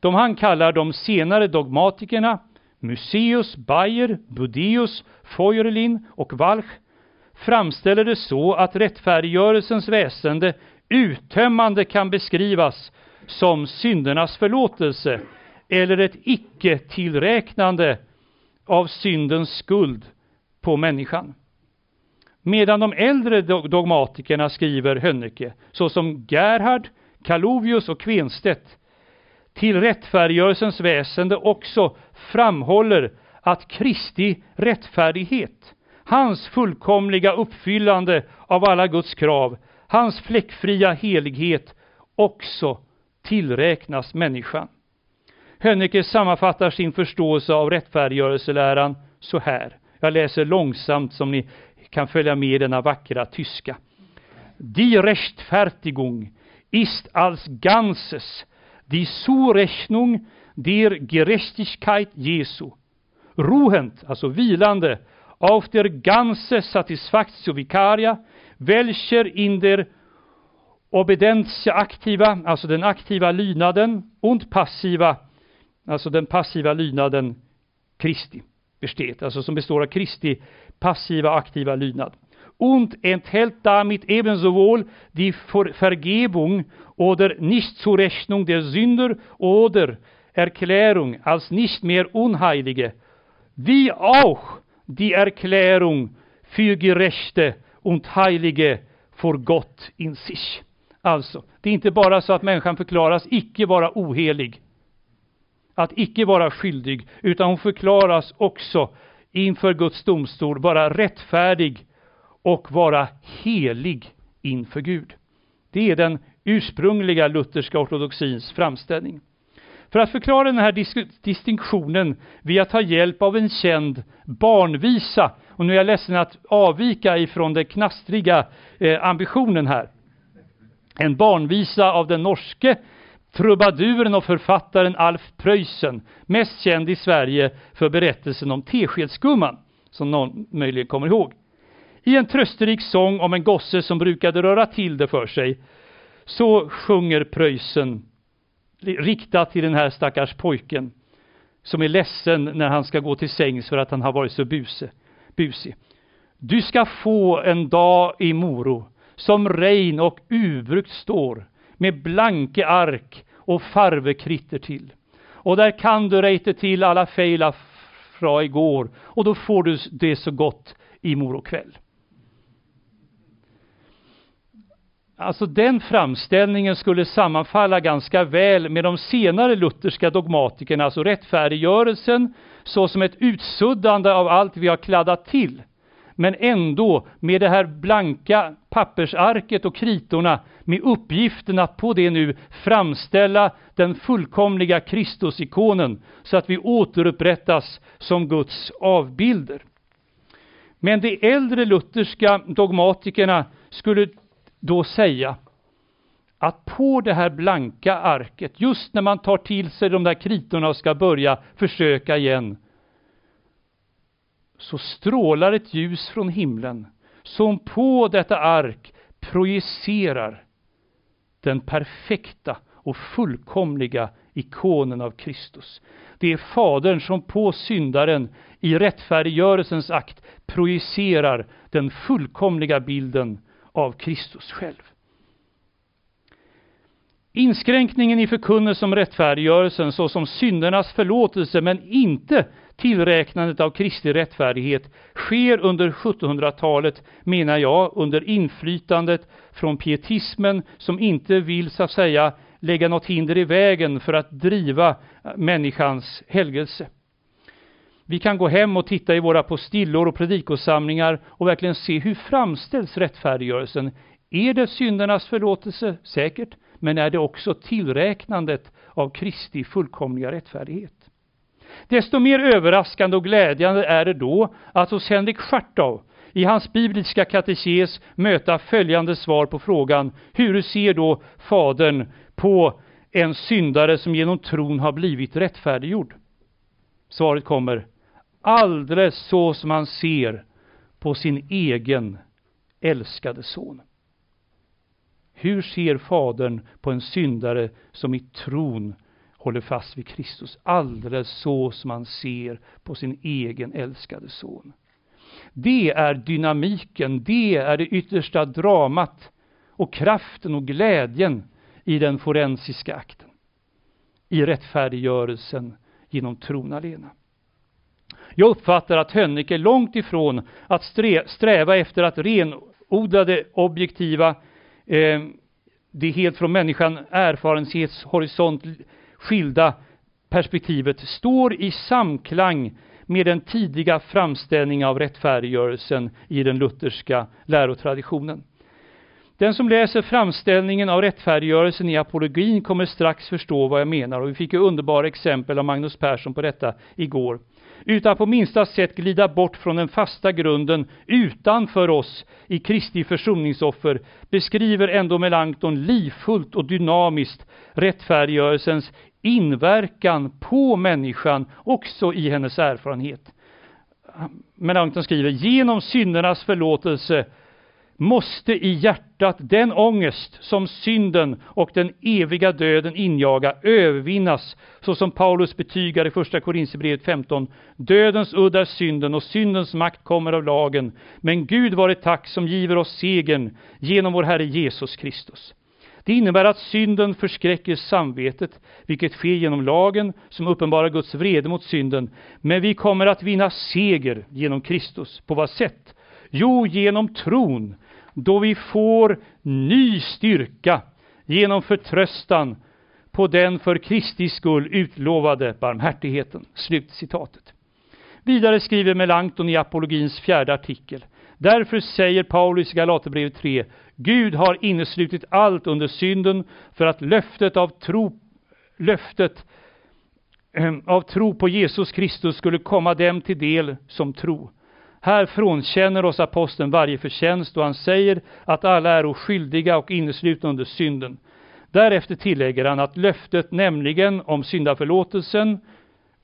De han kallar de senare dogmatikerna, Museus, Bayer, Budeus, Feuerlin och Walch, framställer det så att rättfärdiggörelsens väsende uttömmande kan beskrivas som syndernas förlåtelse eller ett icke-tillräknande av syndens skuld på människan. Medan de äldre dogmatikerna skriver Hönnecke, såsom Gerhard, Kalovius och Kvenstedt, till rättfärdiggörelsens väsende också framhåller att Kristi rättfärdighet, hans fullkomliga uppfyllande av alla Guds krav, hans fläckfria helighet också tillräknas människan. Hönnecke sammanfattar sin förståelse av rättfärdiggörelseläran så här. Jag läser långsamt som ni kan följa med i denna vackra tyska. Die Rechtfertigung ist als Ganzes die Zurechnung der Gerechtigkeit Jesu. Ruhend, alltså vilande, auf der ganze Satisfactio Vicaria, welcher in der Obedentia aktiva, alltså den aktiva lydnaden, und passiva, alltså den passiva lydnaden Kristi besteht, alltså som består av Kristi passiva aktiva lydnad. Und enthält damit ebenso wohl die Vergebung oder Nichtzurechnung der Sünder oder Erklärung als nicht mehr Unheilige, wie auch die Erklärung für Gerechte und Heilige vor Gott in sich. Alltså, det är inte bara så att människan förklaras icke vara ohelig, att icke vara skyldig, utan hon förklaras också inför Guds domstol vara rättfärdig och vara helig inför Gud. Det är den ursprungliga lutherska ortodoxins framställning. För att förklara den här dis distinktionen vill jag ta hjälp av en känd barnvisa. Och nu är jag ledsen att avvika ifrån den knastriga eh, ambitionen här. En barnvisa av den norske trubaduren och författaren Alf Preussen, mest känd i Sverige för berättelsen om Teskedsgumman, som någon möjligen kommer ihåg. I en trösterik sång om en gosse som brukade röra till det för sig, så sjunger Preussen riktat till den här stackars pojken som är ledsen när han ska gå till sängs för att han har varit så buse, busig. Du ska få en dag i Moro som rein och ubrukt står med blanke ark och farvekritter till. Och där kan du rejte till alla fejla fra igår och då får du det så gott i morokväll. Alltså den framställningen skulle sammanfalla ganska väl med de senare lutherska dogmatikerna, alltså rättfärdiggörelsen såsom ett utsuddande av allt vi har kladdat till. Men ändå med det här blanka pappersarket och kritorna med uppgiften att på det nu framställa den fullkomliga Kristusikonen så att vi återupprättas som Guds avbilder. Men de äldre lutherska dogmatikerna skulle då säga att på det här blanka arket, just när man tar till sig de där kritorna och ska börja försöka igen, så strålar ett ljus från himlen som på detta ark projicerar den perfekta och fullkomliga ikonen av Kristus. Det är Fadern som på syndaren i rättfärdiggörelsens akt projicerar den fullkomliga bilden av Kristus själv. Inskränkningen i förkunnelse om rättfärdiggörelsen såsom syndernas förlåtelse men inte tillräknandet av Kristi rättfärdighet sker under 1700-talet, menar jag, under inflytandet från pietismen som inte vill så att säga lägga något hinder i vägen för att driva människans helgelse. Vi kan gå hem och titta i våra postillor och predikosamlingar och verkligen se hur framställs rättfärdiggörelsen. Är det syndernas förlåtelse? Säkert. Men är det också tillräknandet av Kristi fullkomliga rättfärdighet? Desto mer överraskande och glädjande är det då att hos Henrik Schartau i hans bibliska katekes möta följande svar på frågan hur ser då Fadern på en syndare som genom tron har blivit rättfärdiggjord? Svaret kommer alldeles så som han ser på sin egen älskade son. Hur ser Fadern på en syndare som i tron håller fast vid Kristus? Alldeles så som han ser på sin egen älskade son. Det är dynamiken, det är det yttersta dramat och kraften och glädjen i den forensiska akten. I rättfärdiggörelsen genom tron alena. Jag uppfattar att Hönnecke långt ifrån att sträva efter att renodla det objektiva, eh, det helt från människan erfarenhetshorisont skilda perspektivet står i samklang med den tidiga framställning av rättfärdiggörelsen i den lutherska lärotraditionen. Den som läser framställningen av rättfärdiggörelsen i apologin kommer strax förstå vad jag menar och vi fick ju underbara exempel av Magnus Persson på detta igår. Utan på minsta sätt glida bort från den fasta grunden utanför oss i Kristi försoningsoffer beskriver ändå Melanchthon livfullt och dynamiskt rättfärdiggörelsens inverkan på människan också i hennes erfarenhet. Melanchthon skriver, genom syndernas förlåtelse måste i hjärtat den ångest som synden och den eviga döden injaga övervinnas, så som Paulus betygar i första Korinthierbrevet 15. Dödens udd är synden och syndens makt kommer av lagen, men Gud vare tack som giver oss segern genom vår Herre Jesus Kristus. Det innebär att synden förskräcker samvetet, vilket sker genom lagen som uppenbarar Guds vrede mot synden. Men vi kommer att vinna seger genom Kristus. På vad sätt? Jo, genom tron, då vi får ny styrka genom förtröstan på den för Kristi skull utlovade barmhärtigheten. Slut citatet. Vidare skriver Melanchthon i apologins fjärde artikel. Därför säger Paulus i Galaterbrevet 3, Gud har inneslutit allt under synden för att löftet av tro, löftet ehm, av tro på Jesus Kristus skulle komma dem till del som tro. Här frånkänner oss aposteln varje förtjänst och han säger att alla är oskyldiga och inneslutna under synden. Därefter tillägger han att löftet, nämligen om syndaförlåtelsen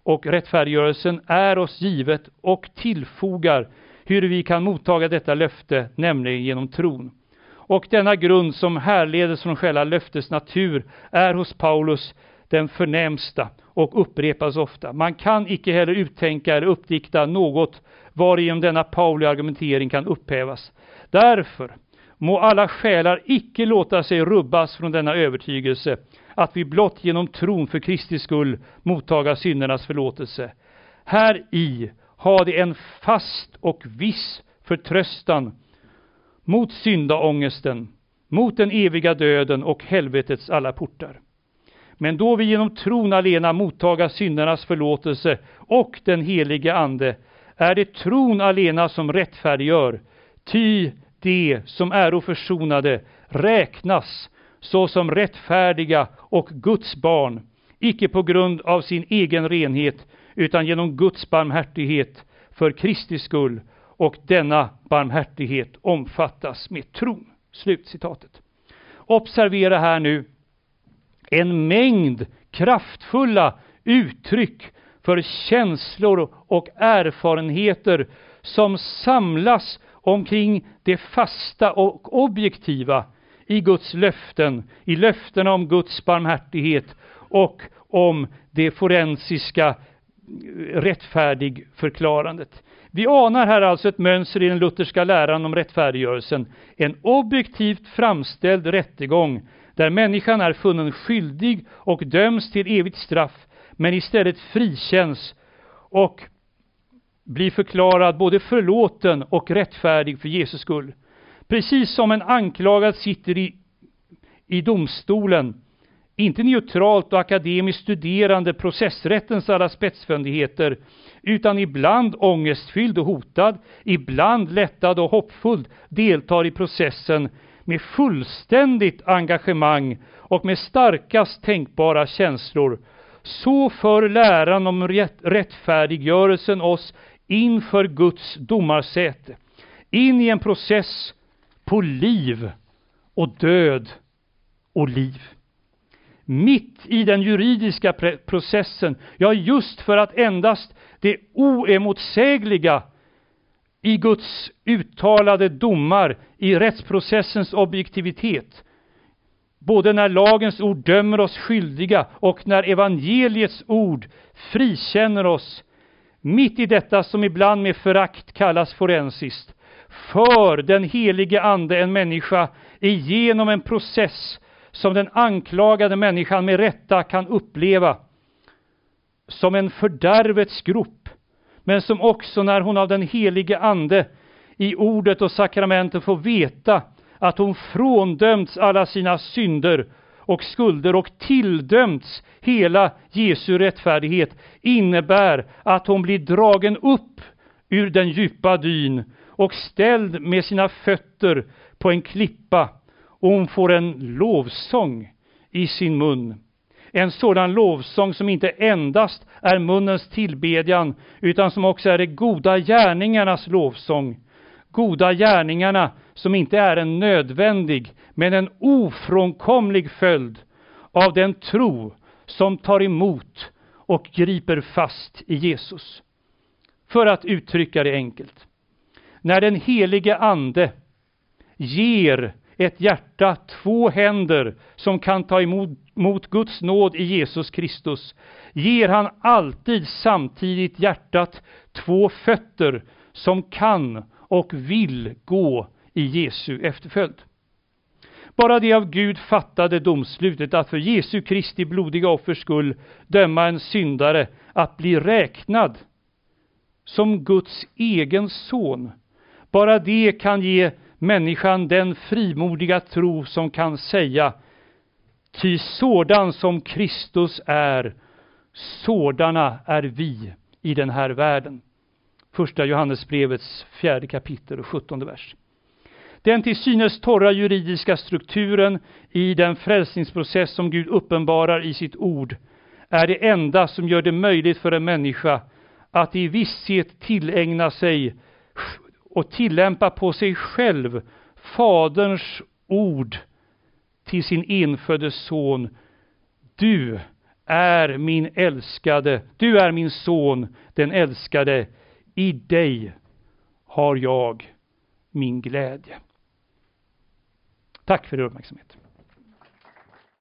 och rättfärdiggörelsen, är oss givet och tillfogar hur vi kan mottaga detta löfte, nämligen genom tron. Och denna grund som härledes från själva löftets natur är hos Paulus den förnämsta och upprepas ofta. Man kan icke heller uttänka eller uppdikta något varigenom denna Pauli argumentering kan upphävas. Därför må alla själar icke låta sig rubbas från denna övertygelse att vi blott genom tron för Kristi skull mottaga syndernas förlåtelse. Här i har de en fast och viss förtröstan mot syndaångesten, mot den eviga döden och helvetets alla portar. Men då vi genom tron alena mottaga syndernas förlåtelse och den helige Ande, är det tron alena som rättfärdiggör, ty de som är försonade räknas såsom rättfärdiga och Guds barn, icke på grund av sin egen renhet, utan genom Guds barmhärtighet för Kristi skull, och denna barmhärtighet omfattas med tron. Slutcitatet. Observera här nu en mängd kraftfulla uttryck för känslor och erfarenheter som samlas omkring det fasta och objektiva i Guds löften, i löftena om Guds barmhärtighet och om det forensiska eh, rättfärdigförklarandet. Vi anar här alltså ett mönster i den lutherska läran om rättfärdiggörelsen. En objektivt framställd rättegång där människan är funnen skyldig och döms till evigt straff men istället frikänns och blir förklarad både förlåten och rättfärdig för Jesus skull. Precis som en anklagad sitter i, i domstolen, inte neutralt och akademiskt studerande processrättens alla spetsfundigheter, utan ibland ångestfylld och hotad, ibland lättad och hoppfull, deltar i processen med fullständigt engagemang och med starkast tänkbara känslor så för läran om rättfärdiggörelsen oss inför Guds domarsäte, in i en process på liv och död och liv. Mitt i den juridiska processen, ja just för att endast det oemotsägliga i Guds uttalade domar i rättsprocessens objektivitet både när lagens ord dömer oss skyldiga och när evangeliets ord frikänner oss, mitt i detta som ibland med förakt kallas forensiskt, för den helige Ande en människa igenom en process som den anklagade människan med rätta kan uppleva som en fördärvets grop, men som också när hon av den helige Ande i ordet och sakramenten får veta att hon fråndömts alla sina synder och skulder och tilldömts hela Jesu rättfärdighet innebär att hon blir dragen upp ur den djupa dyn och ställd med sina fötter på en klippa och hon får en lovsång i sin mun. En sådan lovsång som inte endast är munnens tillbedjan utan som också är de goda gärningarnas lovsång. Goda gärningarna som inte är en nödvändig men en ofrånkomlig följd av den tro som tar emot och griper fast i Jesus. För att uttrycka det enkelt. När den helige Ande ger ett hjärta, två händer som kan ta emot mot Guds nåd i Jesus Kristus, ger han alltid samtidigt hjärtat två fötter som kan och vill gå i Jesu efterföljd. Bara det av Gud fattade domslutet att för Jesu Kristi blodiga offers skull döma en syndare att bli räknad som Guds egen son. Bara det kan ge människan den frimodiga tro som kan säga Ty sådan som Kristus är, sådana är vi i den här världen. Första Johannesbrevets fjärde kapitel och sjuttonde vers. Den till synes torra juridiska strukturen i den frälsningsprocess som Gud uppenbarar i sitt ord är det enda som gör det möjligt för en människa att i visshet tillägna sig och tillämpa på sig själv Faderns ord till sin enfödde son. Du är min älskade, du är min son, den älskade. I dig har jag min glädje. Tack för er uppmärksamhet.